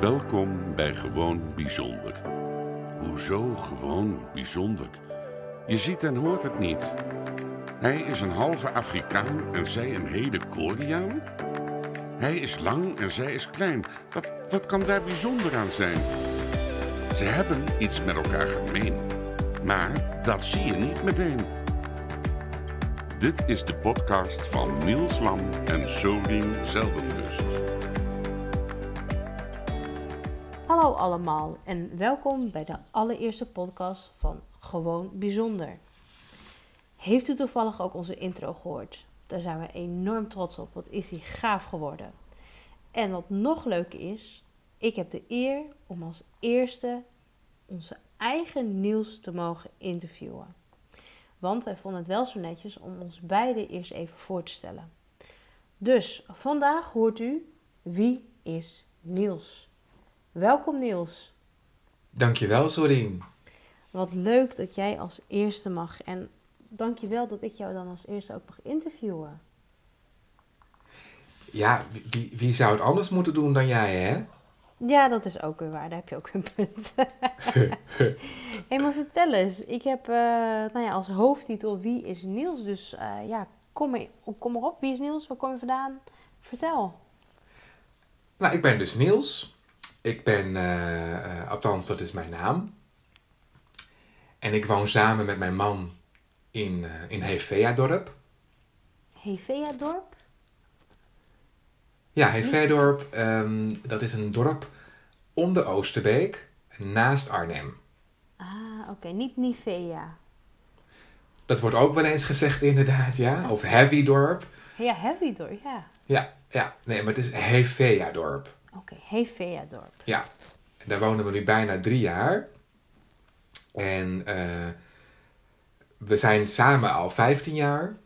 Welkom bij Gewoon Bijzonder. Hoezo gewoon bijzonder? Je ziet en hoort het niet. Hij is een halve Afrikaan en zij een hele Koreaan? Hij is lang en zij is klein. Wat, wat kan daar bijzonder aan zijn? Ze hebben iets met elkaar gemeen. Maar dat zie je niet meteen. Dit is de podcast van Niels Lam en Solien Zeldenrust. Allemaal en welkom bij de allereerste podcast van Gewoon Bijzonder. Heeft u toevallig ook onze intro gehoord? Daar zijn we enorm trots op. Wat is die gaaf geworden. En wat nog leuker is, ik heb de eer om als eerste onze eigen Niels te mogen interviewen. Want wij vonden het wel zo netjes om ons beiden eerst even voor te stellen. Dus vandaag hoort u wie is Niels. Welkom Niels. Dankjewel, Sorien. Wat leuk dat jij als eerste mag. En dankjewel dat ik jou dan als eerste ook mag interviewen. Ja, wie, wie zou het anders moeten doen dan jij, hè? Ja, dat is ook weer waar. Daar heb je ook een punt. hey, maar vertel eens. Ik heb uh, nou ja, als hoofdtitel Wie is Niels? Dus uh, ja, kom, maar, kom maar op. Wie is Niels? Waar kom je vandaan? Vertel. Nou, ik ben dus Niels. Ik ben, uh, althans dat is mijn naam. En ik woon samen met mijn man in, in Hevea-dorp. Hevea-dorp? Ja, Hevea-dorp, um, dat is een dorp om de Oosterbeek, naast Arnhem. Ah, oké. Okay. Niet Nivea. Dat wordt ook wel eens gezegd inderdaad, ja. Of Heavy-dorp. Ja, Heavy-dorp, ja. Ja, ja. Nee, maar het is Hevea-dorp. Oké, okay, Hevea-dorp. Ja. En daar wonen we nu bijna drie jaar. En uh, we zijn samen al 15 jaar.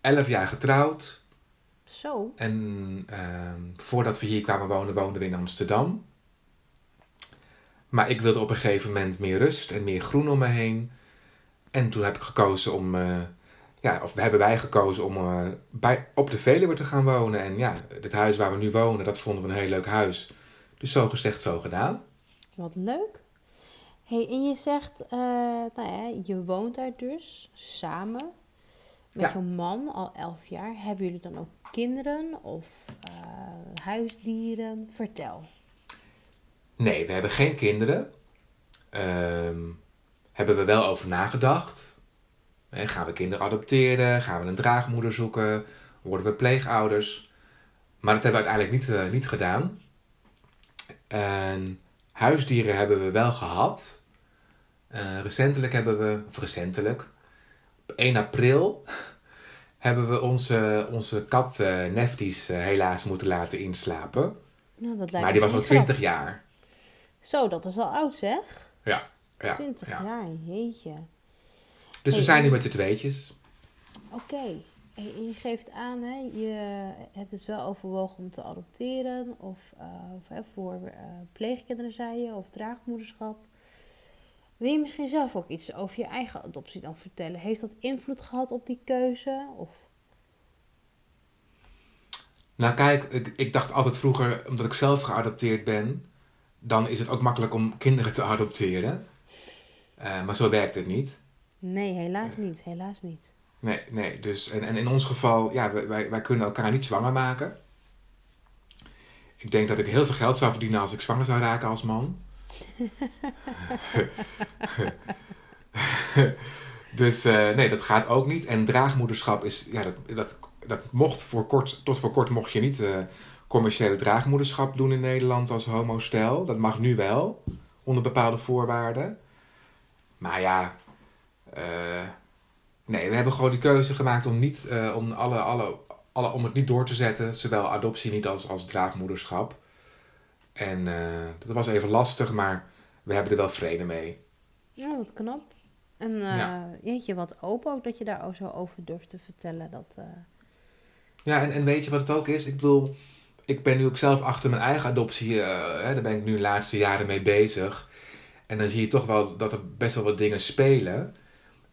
11 jaar getrouwd. Zo. En uh, voordat we hier kwamen wonen, woonden we in Amsterdam. Maar ik wilde op een gegeven moment meer rust en meer groen om me heen. En toen heb ik gekozen om, uh, ja, of hebben wij gekozen om uh, bij, op de Veluwe te gaan wonen. En ja, het huis waar we nu wonen, dat vonden we een heel leuk huis. Dus zo gezegd, zo gedaan. Wat leuk. hey, en je zegt, uh, nou ja, je woont daar dus samen met ja. je man al elf jaar. Hebben jullie dan ook kinderen of uh, huisdieren? Vertel. Nee, we hebben geen kinderen. Um, hebben we wel over nagedacht. Gaan we kinderen adopteren? Gaan we een draagmoeder zoeken? Worden we pleegouders? Maar dat hebben we uiteindelijk niet, uh, niet gedaan. En huisdieren hebben we wel gehad. Uh, recentelijk hebben we, of recentelijk, op 1 april hebben we onze, onze kat uh, Nefties helaas moeten laten inslapen. Nou, dat maar die was al 20 jaar. Zo, dat is al oud zeg. Ja. ja 20 ja. jaar, jeetje. Dus we zijn nu met de tweetjes. Oké. Okay. Je geeft aan, hè, je hebt het wel overwogen om te adopteren of, uh, of hè, voor pleegkinderen zei je, of draagmoederschap. Wil je misschien zelf ook iets over je eigen adoptie dan vertellen? Heeft dat invloed gehad op die keuze? Of? Nou kijk, ik, ik dacht altijd vroeger, omdat ik zelf geadopteerd ben, dan is het ook makkelijk om kinderen te adopteren. Uh, maar zo werkt het niet. Nee, helaas niet. Helaas niet. Nee, nee. Dus, en, en in ons geval, ja, wij, wij kunnen elkaar niet zwanger maken. Ik denk dat ik heel veel geld zou verdienen als ik zwanger zou raken als man. dus uh, nee, dat gaat ook niet. En draagmoederschap is, ja, dat, dat, dat mocht voor kort, tot voor kort mocht je niet uh, commerciële draagmoederschap doen in Nederland als homostel. Dat mag nu wel, onder bepaalde voorwaarden. Maar ja, nee, we hebben gewoon die keuze gemaakt om, niet, om, alle, alle, alle, om het niet door te zetten. Zowel adoptie niet als, als draagmoederschap. En uh, dat was even lastig, maar we hebben er wel vrede mee. Ja, wat knap. En uh, ja. jeetje, wat open ook dat je daar zo over durft te vertellen. Dat, uh... Ja, en, en weet je wat het ook is? Ik bedoel, ik ben nu ook zelf achter mijn eigen adoptie, hè, daar ben ik nu de laatste jaren mee bezig. En dan zie je toch wel dat er best wel wat dingen spelen.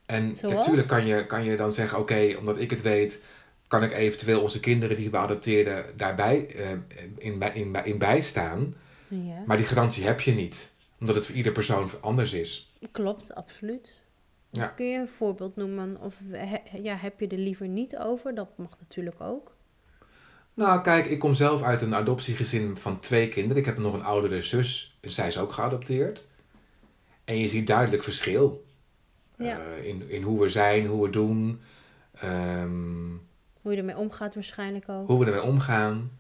En Zoals? natuurlijk kan je, kan je dan zeggen, oké, okay, omdat ik het weet, kan ik eventueel onze kinderen die we adopteerden daarbij uh, in, in, in bijstaan. Ja, Maar die garantie heb je niet, omdat het voor ieder persoon anders is. klopt, absoluut. Ja. Kun je een voorbeeld noemen? Of he- ja, heb je er liever niet over? Dat mag natuurlijk ook. Nou, kijk, ik kom zelf uit een adoptiegezin van twee kinderen. Ik heb nog een oudere zus, en zij is ook geadopteerd. En je ziet duidelijk verschil Ja. eh, in, in hoe we zijn, hoe we doen, ehm, Hoe je ermee omgaat waarschijnlijk ook. hoe we ermee omgaan.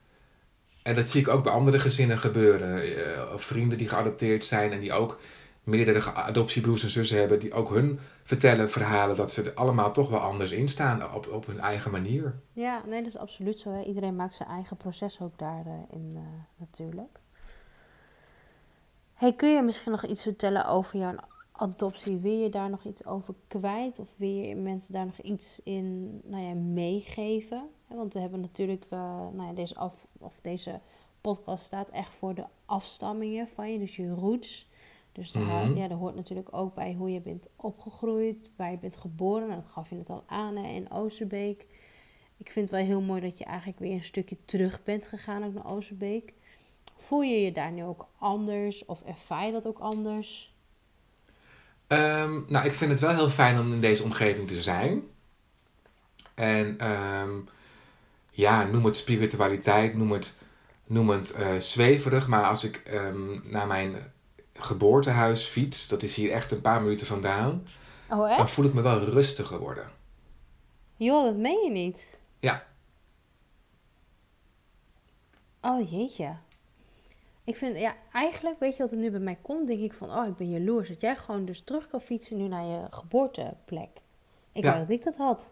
En dat zie ik ook bij andere gezinnen gebeuren. Eh, of vrienden die geadopteerd zijn en die ook meerdere adoptiebroers en zussen hebben, die ook hun vertellen verhalen dat ze er allemaal toch wel anders in staan op, op hun eigen manier. Ja, nee, dat is absoluut zo. Hè. Iedereen maakt zijn eigen proces ook daarin in eh, natuurlijk. Hey, kun je misschien nog iets vertellen over jouw adoptie? Wil je daar nog iets over kwijt? Of wil je mensen daar nog iets in nou ja, meegeven? Want we hebben natuurlijk, eh, nou ja, deze, af, of deze podcast staat echt voor de afstammingen van je, dus je roots. Dus daar, Mhm. ja, daar hoort natuurlijk ook bij hoe je bent opgegroeid, waar je bent geboren. Nou, dat gaf je net al aan hè, in Oosterbeek. Ik vind het wel heel mooi dat je eigenlijk weer een stukje terug bent gegaan ook naar Oosterbeek. Voel je je daar nu ook anders of ervaar je dat ook anders? Ehm, nou, ik vind het wel heel fijn om in deze omgeving te zijn. En ehm, ja, noem het spiritualiteit, noem het, noem het eh, zweverig. Maar als ik ehm, naar mijn geboortehuis fiets, dat is hier echt een paar minuten vandaan, Oh dan voel ik me wel rustiger worden. Joh, dat meen je niet. Ja. Oh jeetje. Ik vind, ja, eigenlijk, weet je wat er nu bij mij komt? Denk ik van, oh, ik ben jaloers dat jij gewoon dus terug kan fietsen nu naar je geboorteplek. Ik Ja. wou dat ik dat had.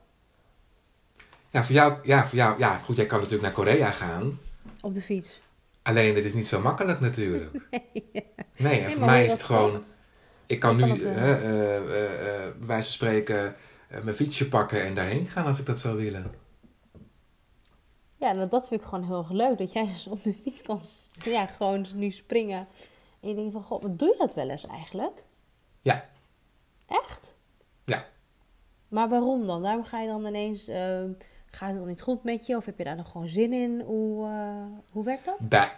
Ja, voor jou, ja, voor jou, ja, goed, jij kan natuurlijk naar Korea gaan. Op de fiets. Alleen, het is niet zo makkelijk natuurlijk. Nee, en Nee, voor mij is het gewoon... Ik kan nu, het, eh, eh, eh, bij wijze van spreken, mijn fietsje pakken en daarheen gaan als ik dat zou willen. Ja, nou, dat vind ik gewoon heel erg leuk. Dat jij dus op de fiets kan ja, gewoon nu springen. En je denkt van, god, wat doe je dat wel eens eigenlijk? Ja. Echt? Ja. Maar waarom dan? Waarom ga je dan ineens... eh, gaat het dan niet goed met je? Of heb je daar nog gewoon zin in? Hoe, eh, hoe werkt dat? Bij,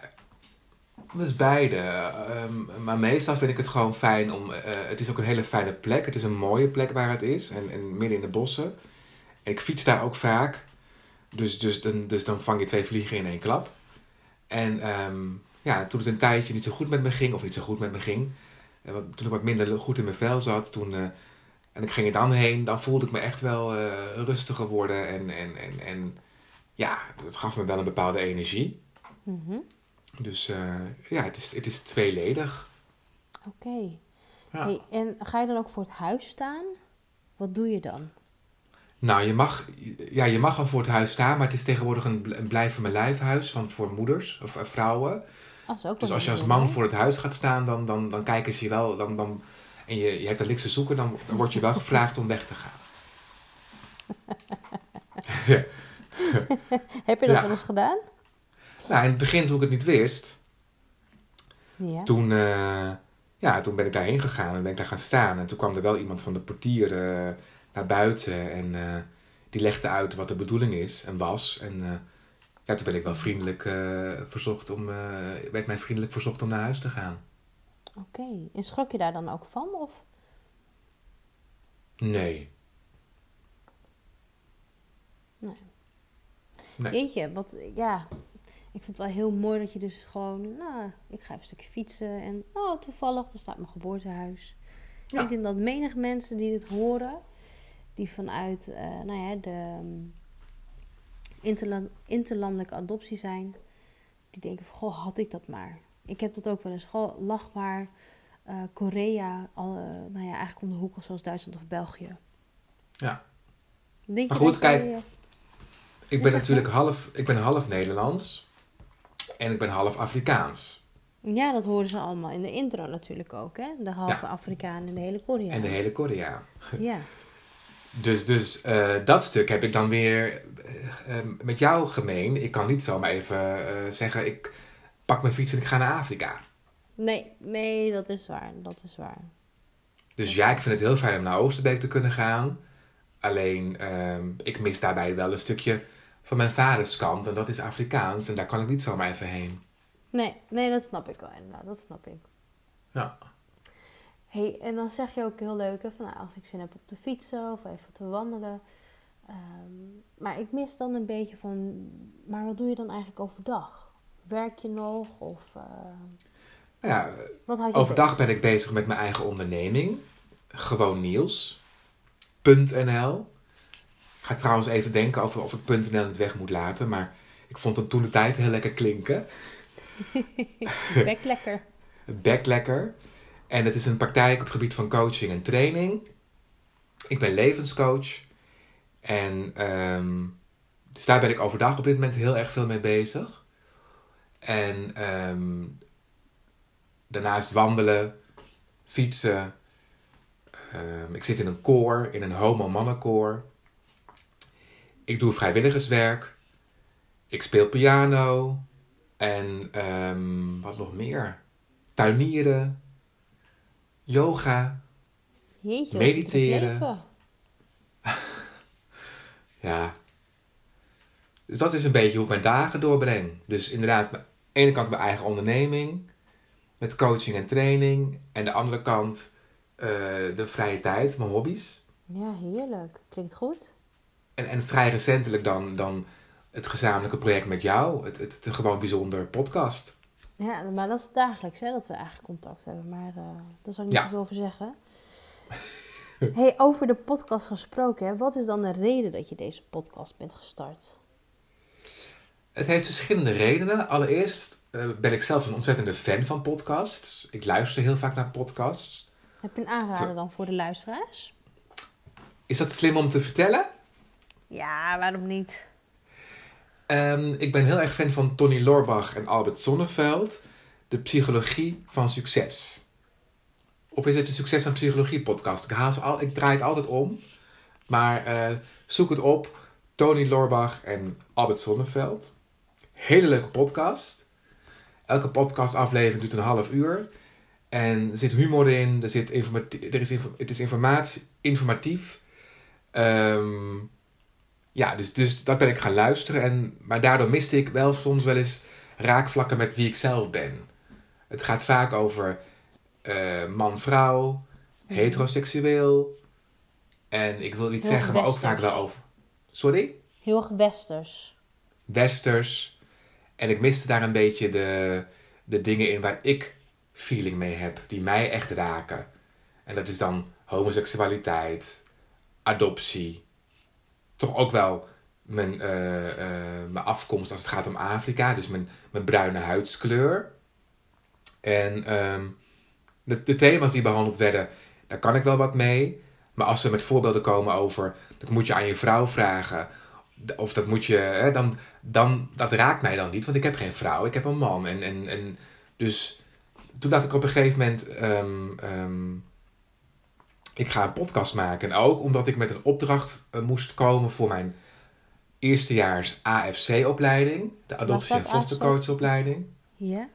dat is beide. Ehm, maar meestal vind ik het gewoon fijn om. eh, het is ook een hele fijne plek. Het is een mooie plek waar het is. En, en midden in de bossen. En ik fiets daar ook vaak. Dus, dus, dan, dus dan vang je twee vliegen in één klap. En ehm, ja, toen het een tijdje niet zo goed met me ging, of niet zo goed met me ging. eh, Toen ik wat minder goed in mijn vel zat. Toen, eh, en ik ging er dan heen. Dan voelde ik me echt wel eh, rustiger worden. En, en, en, en ja, het gaf me wel een bepaalde energie. Mhm. Dus ja, het is, het is tweeledig. Oké. Ja. Hey, en ga je dan ook voor het huis staan? Wat doe je dan? Nou, je mag, ja, je mag al voor het huis staan, maar het is tegenwoordig een, bl- een blijf van mijn lijfhuis van, voor moeders of eh, vrouwen. Is ook Dus als je als man voor het huis gaat staan, dan, dan, dan kijken ze je wel, dan, dan, en je, je hebt er niks te zoeken, dan, dan word je wel gevraagd om weg te gaan. Heb je dat Ja. wel eens gedaan? Nou, in het begin toen ik het niet wist, Ja. toen, eh, ja, toen ben ik daarheen gegaan en ben ik daar gaan staan. En toen kwam er wel iemand van de portier naar buiten en eh, die legde uit wat de bedoeling is en was. En eh, ja, toen ben ik wel vriendelijk eh, verzocht om, werd mij vriendelijk verzocht om naar huis te gaan. Oké. En schrok je daar dan ook van? Of? Nee. Nee. Nee. Jeetje, wat, ja, ik vind het wel heel mooi dat je dus gewoon, nou, ik ga even een stukje fietsen en, oh, toevallig, daar staat mijn geboortehuis. Ja. Ik denk dat menig mensen die dit horen, die vanuit, eh, nou ja, de um, interland, interlandelijke adoptie zijn, die denken van, goh, had ik dat maar. Ik heb dat ook wel eens, goh, lag maar eh, Korea, al, eh, nou ja, eigenlijk om de hoek, zoals Duitsland of België. Ja. Denk Maar je goed, kijk, Ik ben natuurlijk half, ik ben half Nederlands en ik ben half Afrikaans. Ja, dat horen ze allemaal in de intro natuurlijk ook, hè? De halve Ja. Afrikaan en de hele Korea. En de hele Korea. Ja. Dus, dus eh, dat stuk heb ik dan weer eh, eh, met jou gemeen. Ik kan niet zomaar even zeggen, ik pak mijn fiets en ik ga naar Afrika. Nee, nee, dat is waar. Dat is waar. Dus ja, ik vind het heel fijn om naar Oosterbeek te kunnen gaan. Alleen, ehm, ik mis daarbij wel een stukje van mijn vaders kant. En dat is Afrikaans. En daar kan ik niet zomaar even heen. Nee, nee, dat snap ik wel inderdaad. Dat snap ik. Ja. Hey, en dan zeg je ook heel leuk, hè, van, nou, als ik zin heb op te fietsen of even te wandelen. Ehm, maar ik mis dan een beetje van, maar wat doe je dan eigenlijk overdag? Werk je nog of eh, Nou ja, wat had je overdag ben ik bezig met mijn eigen onderneming. Gewoon nieuws.nl. Ik ga trouwens even denken over of ik .nl het weg moet laten. Maar ik vond het toen de tijd heel lekker klinken. Bek lekker. Bek lekker. En het is een praktijk op het gebied van coaching en training. Ik ben levenscoach. En ehm, dus daar ben ik overdag op dit moment heel erg veel mee bezig. En ehm, daarnaast wandelen, fietsen. Ehm, ik zit in een koor, in een homo-mannenkoor. Ik doe vrijwilligerswerk. Ik speel piano. En wat nog meer? Tuinieren. Yoga. Jeetje, Mediteren. Ja. Dus dat is een beetje hoe ik mijn dagen doorbreng. Dus inderdaad, aan de ene kant mijn eigen onderneming. Met coaching en training. En de andere kant eh, de vrije tijd, mijn hobby's. Ja, heerlijk. Klinkt goed. En, en vrij recentelijk dan, dan het gezamenlijke project met jou. Het, het, het gewoon bijzonder podcast. Ja, maar dat is dagelijks hè, dat we eigenlijk contact hebben. Maar eh daar zal ik niet Ja. zoveel over zeggen. hey, over de podcast gesproken, hè, wat is dan de reden dat je deze podcast bent gestart? Het heeft verschillende redenen. Allereerst eh, ben ik zelf een ontzettende fan van podcasts. Ik luister heel vaak naar podcasts. Heb je een aanrader dan voor de luisteraars? Is dat slim om te vertellen? Ja, waarom niet? Ehm, ik ben heel erg fan van Tony Lorbach en Albert Sonneveld. De psychologie van succes. Of is het de Succes en Psychologie podcast? Ik, haal al, ik draai het altijd om. Maar eh, zoek het op. Tony Lorbach en Albert Sonneveld. Hele leuke podcast. Elke podcastaflevering duurt een half uur. En er zit humor in. Er zit er is het is informatie, informatief. Ehm, ja, dus, dus dat ben ik gaan luisteren. En, maar daardoor miste ik wel soms wel eens raakvlakken met wie ik zelf ben. Het gaat vaak over eh, man-vrouw, heteroseksueel. En ik wil niet Heel zeggen, maar ook vaak wel over. Sorry? Heel erg westers. Westers. En ik miste daar een beetje de, de dingen in waar ik feeling mee heb, die mij echt raken. En dat is dan homoseksualiteit, adoptie, toch ook wel mijn, eh, eh, mijn afkomst als het gaat om Afrika, dus mijn, mijn bruine huidskleur. En ehm, de, de thema's die behandeld werden, daar kan ik wel wat mee. Maar als ze met voorbeelden komen over, dat moet je aan je vrouw vragen, of dat moet je, hè, dan, dan, dat raakt mij dan niet, want ik heb geen vrouw, ik heb een man. En, en, en dus toen dacht ik op een gegeven moment, ehm, ehm, ik ga een podcast maken. En ook omdat ik met een opdracht eh, moest komen voor mijn eerstejaars AFC-opleiding, de adoptie- en fostercoach-opleiding Ja?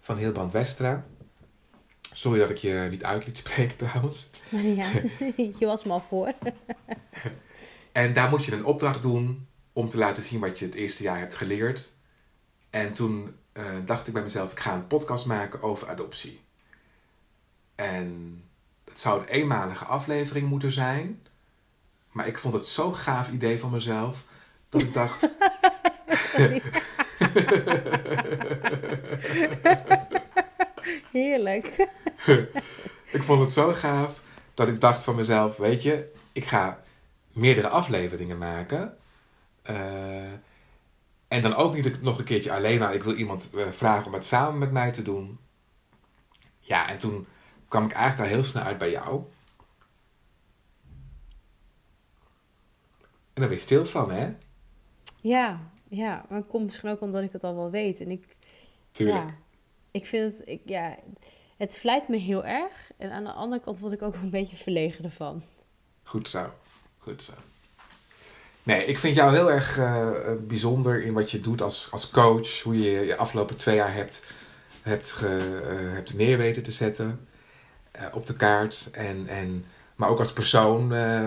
van Hilbrand Westra. Sorry dat ik je niet uit liet spreken trouwens. Maar ja, je was me al voor. En daar moet je een opdracht doen om te laten zien wat je het eerste jaar hebt geleerd. En toen eh, dacht ik bij mezelf, ik ga een podcast maken over adoptie. En het zou een eenmalige aflevering moeten zijn. Maar ik vond het zo'n gaaf idee van mezelf, dat ik dacht... Heerlijk. ik vond het zo gaaf dat ik dacht van mezelf, weet je, ik ga meerdere afleveringen maken. Eh, en dan ook niet nog een keertje alleen, maar ik wil iemand eh, vragen om het samen met mij te doen. Ja, en toen kwam ik eigenlijk al heel snel uit bij jou. En daar ben je stil van, hè? Ja, ja, maar het komt misschien ook omdat ik het al wel weet. En ik, Tuurlijk. ja, ik vind het, ik, ja, het vlijt me heel erg. En aan de andere kant word ik ook een beetje verlegen ervan. Goed zo. Goed zo. Nee, ik vind jou heel erg eh, bijzonder in wat je doet als, als coach. Hoe je je afgelopen twee jaar hebt, hebt, ge, eh, hebt neer weten te zetten op de kaart. En, en, maar ook als persoon eh,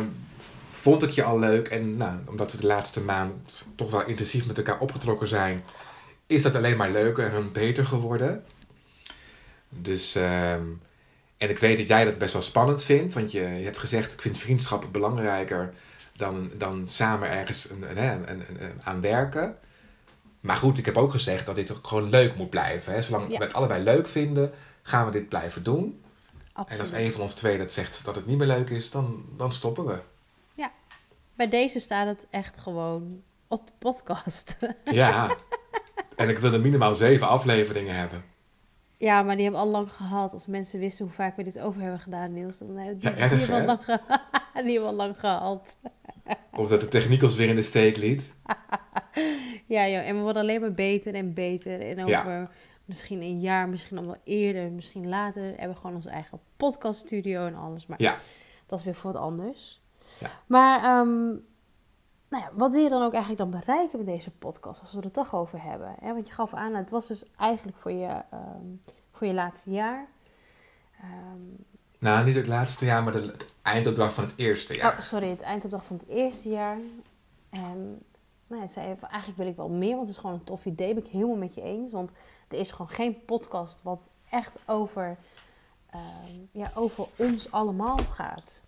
vond ik je al leuk. En nou, omdat we de laatste maand toch wel intensief met elkaar opgetrokken zijn, is dat alleen maar leuker en beter geworden. Dus, ehm, en ik weet dat jij dat best wel spannend vindt, want je, je hebt gezegd: ik vind vriendschappen belangrijker dan, dan samen ergens een, een, een, aan werken. Maar goed, ik heb ook gezegd dat dit ook gewoon leuk moet blijven. Hè? Zolang Ja. we het allebei leuk vinden, gaan we dit blijven doen. Absoluut. En als een van ons twee dat zegt dat het niet meer leuk is, dan, dan stoppen we. Bij deze staat het echt gewoon op de podcast. Ja. en ik wil er minimaal zeven afleveringen hebben. ja, maar die hebben we al lang gehad. Als mensen wisten hoe vaak we dit over hebben gedaan, Niels. Dan hebben die, Ja, erg, die, hebben lang ge- die hebben we al lang gehad. Of dat de techniek ons weer in de steek liet. Ja, joh, en we worden alleen maar beter en beter. En over Ja. Misschien een jaar, misschien nog wel eerder, misschien later, hebben we gewoon onze eigen podcaststudio en alles. Maar Ja. dat is weer voor wat anders. Ja. Maar ehm, nou ja, wat wil je dan ook eigenlijk dan bereiken met deze podcast, als we er toch over hebben? Hè? Want je gaf aan, het was dus eigenlijk voor je, ehm, voor je laatste jaar. Ehm, Nou, niet het laatste jaar, maar de, eindopdracht van het eerste jaar. Oh, sorry, het eindopdracht van het eerste jaar. En nou, het zei eigenlijk wil ik wel meer, want het is gewoon een tof idee. Ben ik helemaal met je eens. Want er is gewoon geen podcast wat echt over, ehm, ja, over ons allemaal gaat.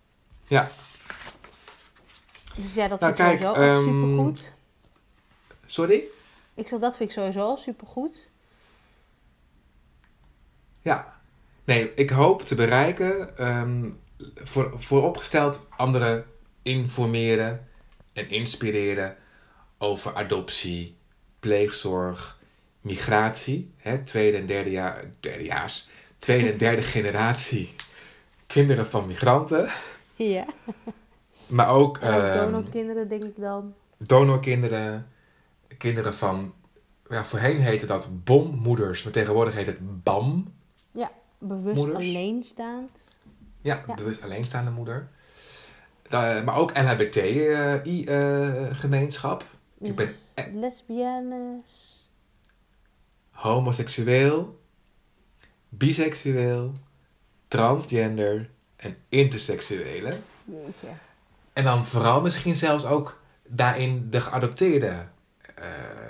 Ja. Dus ja, dat Nou, vind ik sowieso ehm, supergoed. Sorry? Ik zeg, dat vind ik sowieso al supergoed. Ja. Nee, ik hoop te bereiken, ehm, voor, vooropgesteld anderen informeren en inspireren over adoptie, pleegzorg, migratie, hè, tweede en derde jaar, derdejaars, tweede en derde generatie kinderen van migranten, Ja. maar ook ook ehm, donorkinderen, denk ik dan. donorkinderen, kinderen van, ja, voorheen heette dat bommoeders, maar tegenwoordig heet het BAM. Bewust moeders. alleenstaand. Ja, Ja. bewust alleenstaande moeder. Maar ook LHBT-gemeenschap. Ik ben Dus e- lesbiennes. Homoseksueel, biseksueel, transgender en interseksuele. Jeetje. En dan vooral misschien zelfs ook daarin de geadopteerde. Eh,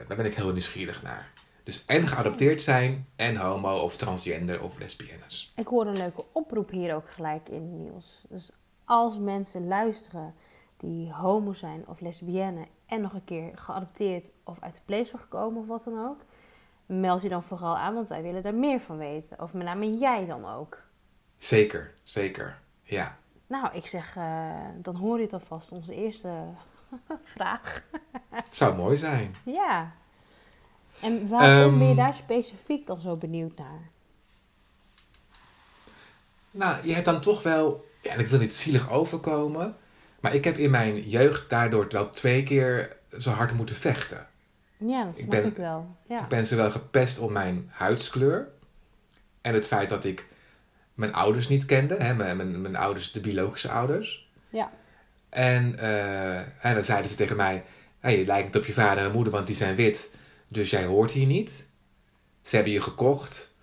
daar ben ik heel nieuwsgierig naar. Dus en geadopteerd zijn en homo of transgender of lesbiennes. Ik hoor een leuke oproep hier ook gelijk in, Niels. Dus als mensen luisteren die homo zijn of lesbienne en nog een keer geadopteerd of uit de pleegzorg komen of wat dan ook, meld je dan vooral aan, want wij willen daar meer van weten. Of met name jij dan ook. Zeker, zeker. Ja. Nou, ik zeg, eh, dan hoor je het alvast, onze eerste vraag. Het zou mooi zijn. Ja. En waarom ben je Ehm. daar specifiek dan zo benieuwd naar? Nou, je hebt dan toch wel, ja, en ik wil niet zielig overkomen, maar ik heb in mijn jeugd daardoor wel twee keer zo hard moeten vechten. Ja, dat Ik snap ben- ik wel. Ja. Ik ben zowel gepest om mijn huidskleur en het feit dat ik mijn ouders niet kende, hè, mijn, mijn, mijn ouders, de biologische ouders. Ja. En, eh, en dan zeiden ze tegen mij, hey, je lijkt niet op je vader en moeder, want die zijn wit, dus jij hoort hier niet. Ze hebben je gekocht,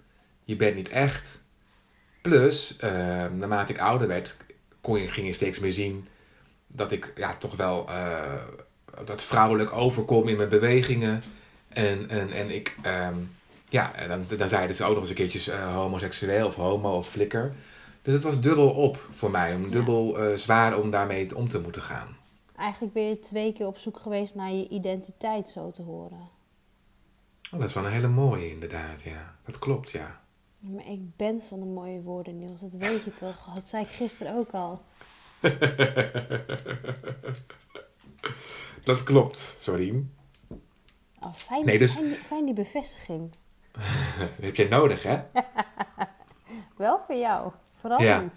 je bent niet echt. Plus, eh, naarmate ik ouder werd, kon je, ging je steeds meer zien dat ik ja, toch wel eh, dat vrouwelijk overkom in mijn bewegingen. En, en, en ik, ehm, ja, en dan, dan zeiden ze ook nog eens een keertje eh, homoseksueel of homo of flikker. Dus het was dubbel op voor mij, om dubbel eh, zwaar om daarmee om te moeten gaan. Eigenlijk ben je twee keer op zoek geweest naar je identiteit, zo te horen. Oh, dat is wel een hele mooie inderdaad, ja. Dat klopt, ja. Ja, Maar ik ben van de mooie woorden, Niels. Dat weet je toch? Dat zei ik gisteren ook al. Dat klopt, sorry. Oh, fijn, Nee, dus- fijn, fijn die bevestiging. Heb jij nodig, hè? Wel voor jou. Vooral Ja.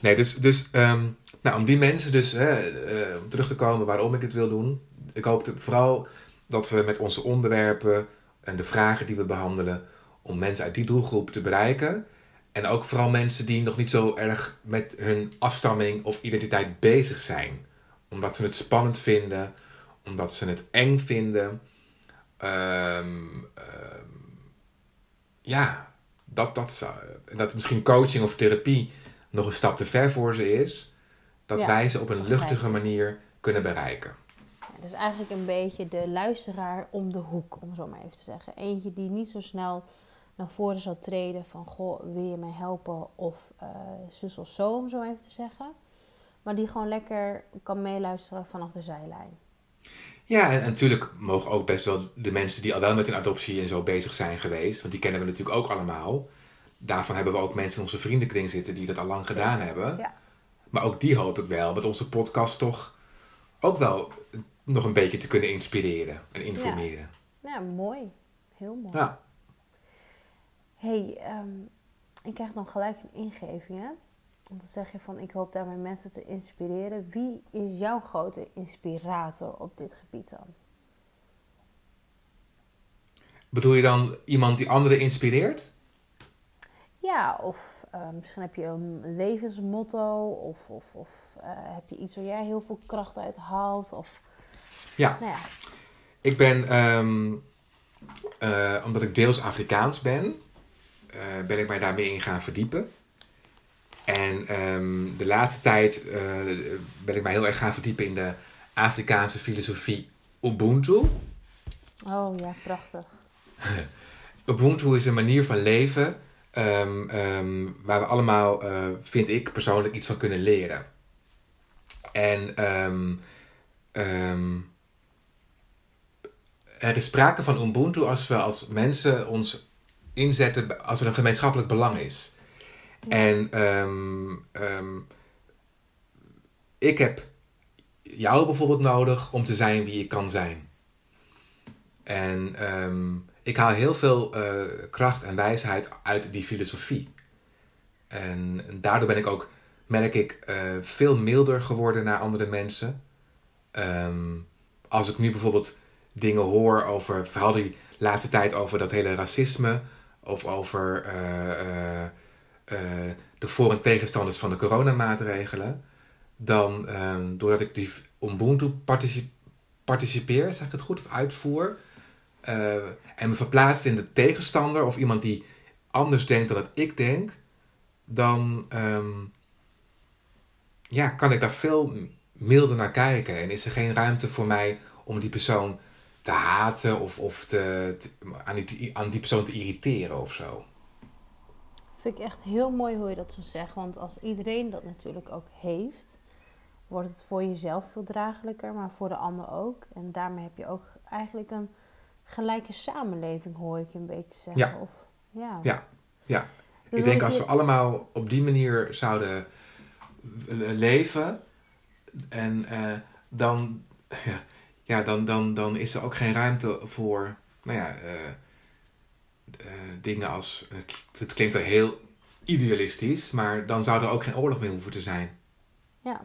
Nee, dus, dus ehm, nou, om die mensen dus, hè, eh, om terug te komen waarom ik het wil doen. Ik hoop te- vooral dat we met onze onderwerpen en de vragen die we behandelen, om mensen uit die doelgroep te bereiken. En ook vooral mensen die nog niet zo erg met hun afstamming of identiteit bezig zijn. Omdat ze het spannend vinden, omdat ze het eng vinden. Ehm, ehm, ja, dat, dat, dat misschien coaching of therapie nog een stap te ver voor ze is, dat Ja, wij ze op een luchtige manier kunnen bereiken. dus eigenlijk een beetje de luisteraar om de hoek, om zo maar even te zeggen. Eentje die niet zo snel naar voren zal treden van... Goh, wil je mij helpen? Of uh, zus of zo, om zo even te zeggen. Maar die gewoon lekker kan meeluisteren vanaf de zijlijn. Ja, en, natuurlijk mogen ook best wel de mensen die al wel met hun adoptie en zo bezig zijn geweest... want die kennen we natuurlijk ook allemaal. Daarvan hebben we ook mensen in onze vriendenkring zitten die dat al lang gedaan hebben. Ja. Maar ook die hoop ik wel met onze podcast toch ook wel nog een beetje te kunnen inspireren en informeren. Ja, ja mooi. Heel mooi. Ja. hey, ehm, ik krijg dan gelijk een ingeving, hè? Want dan zeg je van, ik hoop daarmee mensen te inspireren. Wie is jouw grote inspirator op dit gebied dan? Bedoel je dan iemand die anderen inspireert? Ja, of uh, misschien heb je een levensmotto, of, of, of uh, heb je iets waar jij heel veel kracht uit haalt. Of, ja. Nou ja. ik ben, um, uh, omdat ik deels Afrikaans ben, ben ik mij daarmee in gaan verdiepen. En um, de laatste tijd ben ik mij heel erg gaan verdiepen in de Afrikaanse filosofie Ubuntu. Oh ja, prachtig. Ubuntu is een manier van leven Um, um, waar we allemaal, uh, vind ik persoonlijk, iets van kunnen leren. En er is sprake van Ubuntu als we als mensen ons inzetten als er een gemeenschappelijk belang is. En ik heb jou bijvoorbeeld nodig om te zijn wie ik kan zijn. En ik haal heel veel uh, kracht en wijsheid uit die filosofie. En, daardoor ben ik ook, merk ik, uh, veel milder geworden naar andere mensen. Als ik nu bijvoorbeeld dingen hoor over, vooral die laatste tijd over dat hele racisme, of over uh, de voor- en tegenstanders van de coronamaatregelen, dan um, doordat ik die Ubuntu particip participeer, zeg ik het goed, of uitvoer, uh, en me verplaatst in de tegenstander of iemand die anders denkt dan dat ik denk, dan um, ja, kan ik daar veel milder naar kijken. En is er geen ruimte voor mij om die persoon te haten of, of te, te, aan, die, aan die persoon te irriteren of zo. Vind ik echt heel mooi hoe je dat zo zegt. Want als iedereen dat natuurlijk ook heeft, wordt het voor jezelf veel draaglijker, maar voor de ander ook. En daarmee heb je ook eigenlijk een gelijke samenleving, hoor ik je een beetje zeggen. Ja. Of, ja. ja, ja. ik denk als we allemaal op die manier zouden leven, en uh, dan, ja, dan, dan, dan is er ook geen ruimte voor, nou ja, uh, dingen als, het klinkt wel heel idealistisch, maar dan zou er ook geen oorlog meer hoeven te zijn. Ja.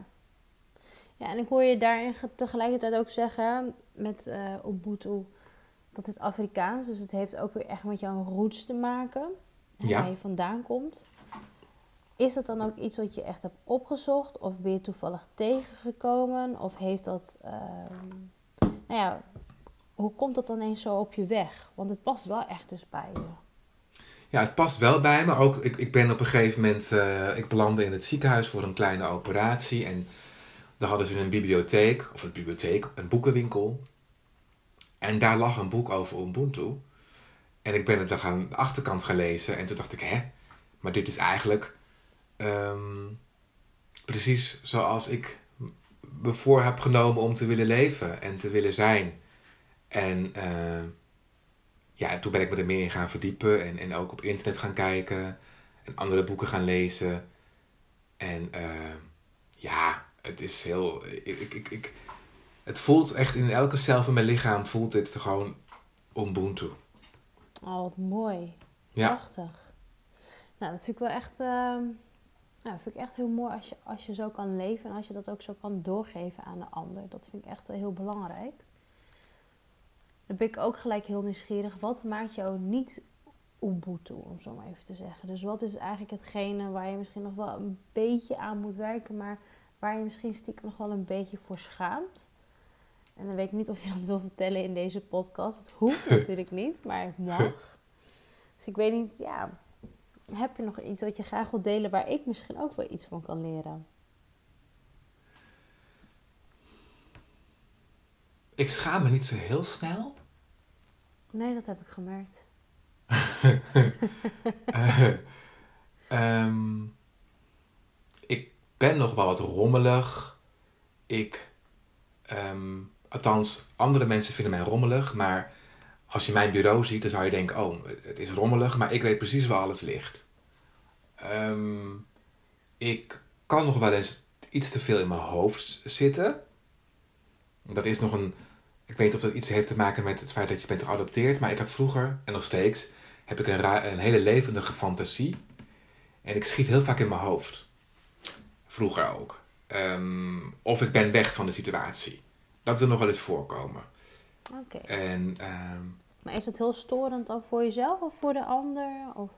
Ja, en ik hoor je daarin tegelijkertijd ook zeggen, met uh, Ubuntu, dat is Afrikaans, dus het heeft ook weer echt met jouw roots te maken. Ja. Waar je vandaan komt. Is dat dan ook iets wat je echt hebt opgezocht? Of ben je toevallig tegengekomen? Of heeft dat... Uh, nou ja, hoe komt dat dan eens zo op je weg? Want het past wel echt dus bij je. Ja, het past wel bij me. Ook, ik, ik ben op een gegeven moment... Uh, ik belandde in het ziekenhuis voor een kleine operatie. En daar hadden ze een bibliotheek, of een bibliotheek, een boekenwinkel. En daar lag een boek over Ubuntu. En ik ben het dan aan de achterkant gaan lezen. En toen dacht ik, hè? Maar dit is eigenlijk um, precies zoals ik me voor heb genomen om te willen leven en te willen zijn. En uh, ja, toen ben ik me er meer in gaan verdiepen. En, en ook op internet gaan kijken. En andere boeken gaan lezen. En uh, ja, het is heel... Ik, ik, ik, ik het voelt echt in elke cel van mijn lichaam voelt dit gewoon Ubuntu. Oh, wat mooi. Ja. Prachtig. Nou, dat vind ik wel echt, uh, nou, vind ik echt heel mooi als je, als je zo kan leven en als je dat ook zo kan doorgeven aan de ander. Dat vind ik echt wel heel belangrijk. Dan ben ik ook gelijk heel nieuwsgierig. Wat maakt jou niet Ubuntu, om zo maar even te zeggen? Dus wat is eigenlijk hetgene waar je misschien nog wel een beetje aan moet werken, maar waar je misschien stiekem nog wel een beetje voor schaamt? En dan weet ik niet of je dat wil vertellen in deze podcast. Het hoeft natuurlijk niet, maar het mag. Dus ik weet niet, ja, heb je nog iets wat je graag wilt delen waar ik misschien ook wel iets van kan leren? Ik schaam me niet zo heel snel. Nee, dat heb ik gemerkt. Eh, ehm, ik ben nog wel wat rommelig. Ik, ehm, althans, andere mensen vinden mij rommelig, maar als je mijn bureau ziet, dan zou je denken: oh, het is rommelig, maar ik weet precies waar alles ligt. Ehm, ik kan nog wel eens iets te veel in mijn hoofd zitten. Dat is nog een. Ik weet niet of dat iets heeft te maken met het feit dat je bent geadopteerd, maar ik had vroeger, en nog steeds, heb ik een, ra- een hele levendige fantasie. En ik schiet heel vaak in mijn hoofd. Vroeger ook. Ehm, of ik ben weg van de situatie. Dat wil nog wel eens voorkomen. Oké. En ehm, Maar is het heel storend dan voor jezelf of voor de ander? Of...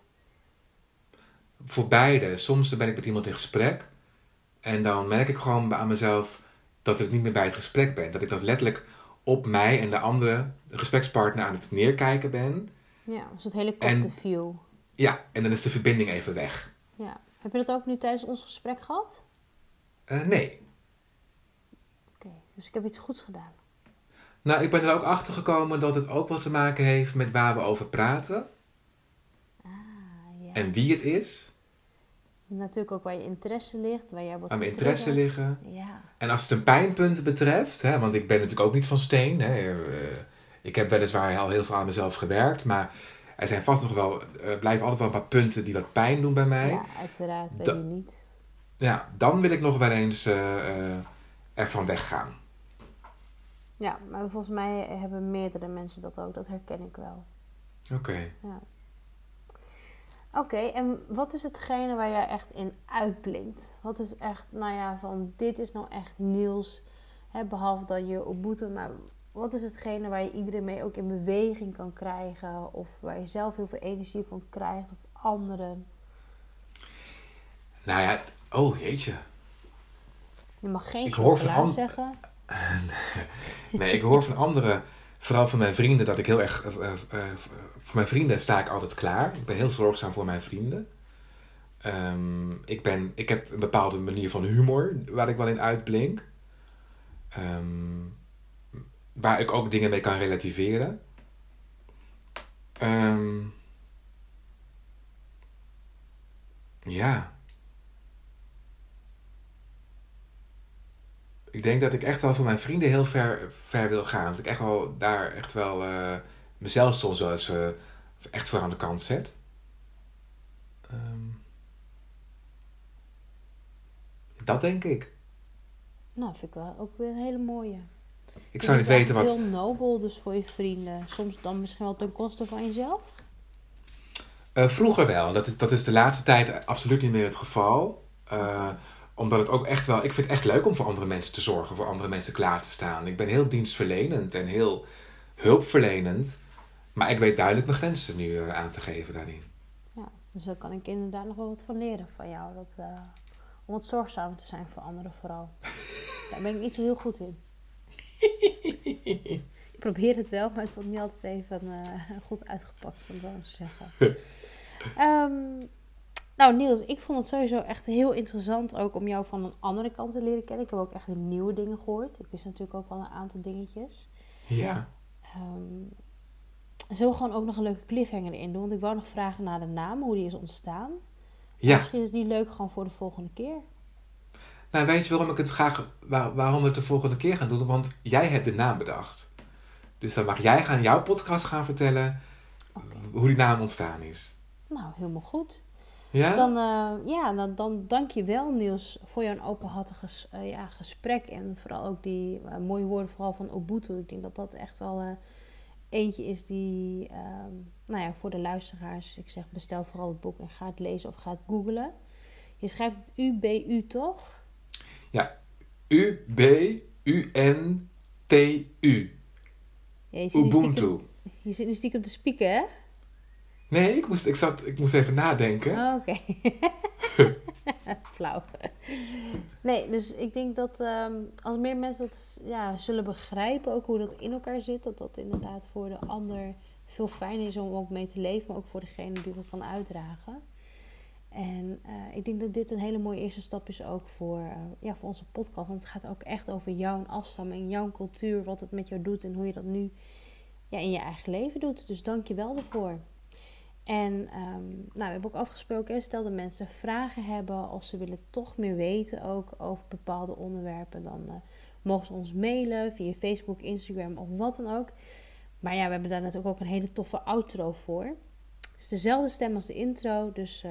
voor beide. Soms ben ik met iemand in gesprek. En dan merk ik gewoon aan mezelf dat ik niet meer bij het gesprek ben. Dat ik dat letterlijk op mij en de andere de gesprekspartner aan het neerkijken ben. Ja, dus het helikopterview. Ja, en dan is de verbinding even weg. Ja. Heb je dat ook nu tijdens ons gesprek gehad? Eh, nee. Oké, dus ik heb iets goeds gedaan. Nou, ik ben er ook achter gekomen dat het ook wat te maken heeft met waar we over praten. Ah, ja. En wie het is. Natuurlijk ook waar je interesse ligt, waar jij wat Waar mijn interesse liggen. Ja. En als het een pijnpunt betreft, hè, want ik ben natuurlijk ook niet van steen. Hè, eh, ik heb weliswaar al heel veel aan mezelf gewerkt, maar er zijn vast nog wel, er blijven altijd wel een paar punten die wat pijn doen bij mij. ja, uiteraard, Da- wie niet. Ja, dan wil ik nog wel eens eh, eh, ervan weggaan. Ja, maar volgens mij hebben meerdere mensen dat ook, dat herken ik wel. Oké. Oké, en wat is hetgene waar jij echt in uitblinkt? Wat is echt, nou ja, van dit is nou echt Niels, hè, behalve dan je Ubuntu, maar wat is hetgene waar je iedereen mee ook in beweging kan krijgen? Of waar je zelf heel veel energie van krijgt, of anderen? Nou ja, oh jeetje. Je mag geen Ik hoor van zeggen. Nee, ik hoor van anderen, vooral van mijn vrienden, dat ik heel erg. eh, eh, eh, voor mijn vrienden sta ik altijd klaar. Ik ben heel zorgzaam voor mijn vrienden. Ehm, ik, ben, ik heb een bepaalde manier van humor waar ik wel in uitblink. Ehm, waar ik ook dingen mee kan relativeren. Ehm, ja. Ik denk dat ik echt wel voor mijn vrienden heel ver, ver wil gaan. Dat ik echt wel daar echt wel eh, mezelf soms wel eens eh, echt voor aan de kant zet. Ehm, dat denk ik. Nou, vind ik wel ook weer een hele mooie. Ik zou niet weten wat. Heel nobel dus voor je vrienden. Soms dan misschien wel ten koste van jezelf. Eh, vroeger wel. Dat is, dat is de laatste tijd absoluut niet meer het geval. Omdat het ook echt wel... Ik vind het echt leuk om voor andere mensen te zorgen. Voor andere mensen klaar te staan. Ik ben heel dienstverlenend en heel hulpverlenend. Maar ik weet duidelijk mijn grenzen nu eh, aan te geven daarin. Ja, dus daar kan ik inderdaad nog wel wat van leren van jou. Dat, eh, om wat zorgzamer te zijn voor anderen vooral. Daar ben ik niet zo heel goed in. ik probeer het wel, maar het wordt niet altijd even eh, goed uitgepakt, om zo te zeggen. Ehm, nou Niels, ik vond het sowieso echt heel interessant ook om jou van een andere kant te leren kennen. Ik heb ook echt weer nieuwe dingen gehoord. Ik wist natuurlijk ook al een aantal dingetjes. Ja. Zullen we gewoon ook nog een leuke cliffhanger in doen? Want ik wou nog vragen naar de naam, hoe die is ontstaan. Ja. Misschien is die leuk gewoon voor de volgende keer. Nou, weet je waarom ik het graag... waar- waarom we het de volgende keer gaan doen? Want jij hebt de naam bedacht. Dus dan mag jij gaan jouw podcast gaan vertellen... Hoe die naam ontstaan is. Nou, helemaal goed. Ja? Dan, eh, ja, dan, dan dank je wel Niels voor jouw openhartige ges- eh, ja, gesprek. En vooral ook die eh, mooie woorden vooral van Ubuntu. Ik denk dat dat echt wel eentje is die, ehm, nou ja, voor de luisteraars. Ik zeg bestel vooral het boek en ga het lezen of ga het googlen. Je schrijft het U-B-U toch? U-B-U-N-T-U. Ja, je, zit nu stiekem, Ubuntu. je zit nu stiekem te spieken, hè? Nee, ik moest, ik, zat, ik moest even nadenken. Oh, Oké. Flauw. Nee, dus ik denk dat ehm, als meer mensen dat ja, zullen begrijpen, ook hoe dat in elkaar zit, dat dat inderdaad voor de ander veel fijner is om ook mee te leven, maar ook voor degene die dat kan uitdragen. En eh, ik denk dat dit een hele mooie eerste stap is ook voor, eh, ja, voor onze podcast. Want het gaat ook echt over jouw afstamming, jouw cultuur, wat het met jou doet en hoe je dat nu ja, in je eigen leven doet. Dus dank je wel daarvoor. En ehm, nou, we hebben ook afgesproken, stel dat mensen vragen hebben of ze willen toch meer weten ook over bepaalde onderwerpen, dan uh, mogen ze ons mailen via Facebook, Instagram of wat dan ook. Maar ja, we hebben daar natuurlijk ook een hele toffe outro voor. Het is dezelfde stem als de intro, dus uh,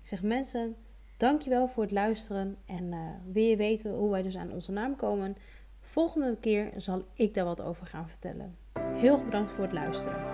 ik zeg mensen, dankjewel voor het luisteren. En uh, wil je weten hoe wij dus aan onze naam komen? Volgende keer zal ik daar wat over gaan vertellen. Heel erg bedankt voor het luisteren.